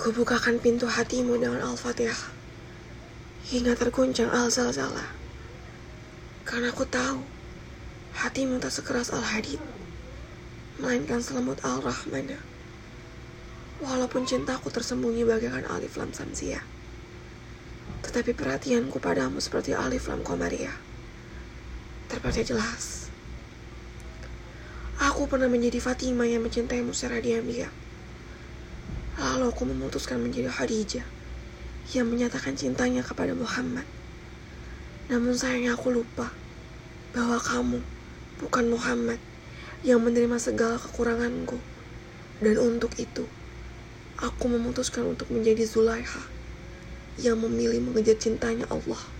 Kubukakan pintu hatimu dengan Al-Fatihah hingga terguncang al-zalzala. Karena aku tahu hatimu tak sekeras Al-Hadid, melainkan selemut Al-Rahmana. Walaupun cintaku tersembunyi bagaikan alif lam samsia, tetapi perhatianku padamu seperti alif lam komaria. Terbaca jelas. Aku pernah menjadi Fatimah yang mencintaimu secara diam-diam. Lalu aku memutuskan menjadi Khadijah yang menyatakan cintanya kepada Muhammad. Namun sayangnya aku lupa bahwa kamu bukan Muhammad yang menerima segala kekuranganku. Dan untuk itu, aku memutuskan untuk menjadi Zulaiha yang memilih mengejar cintanya Allah.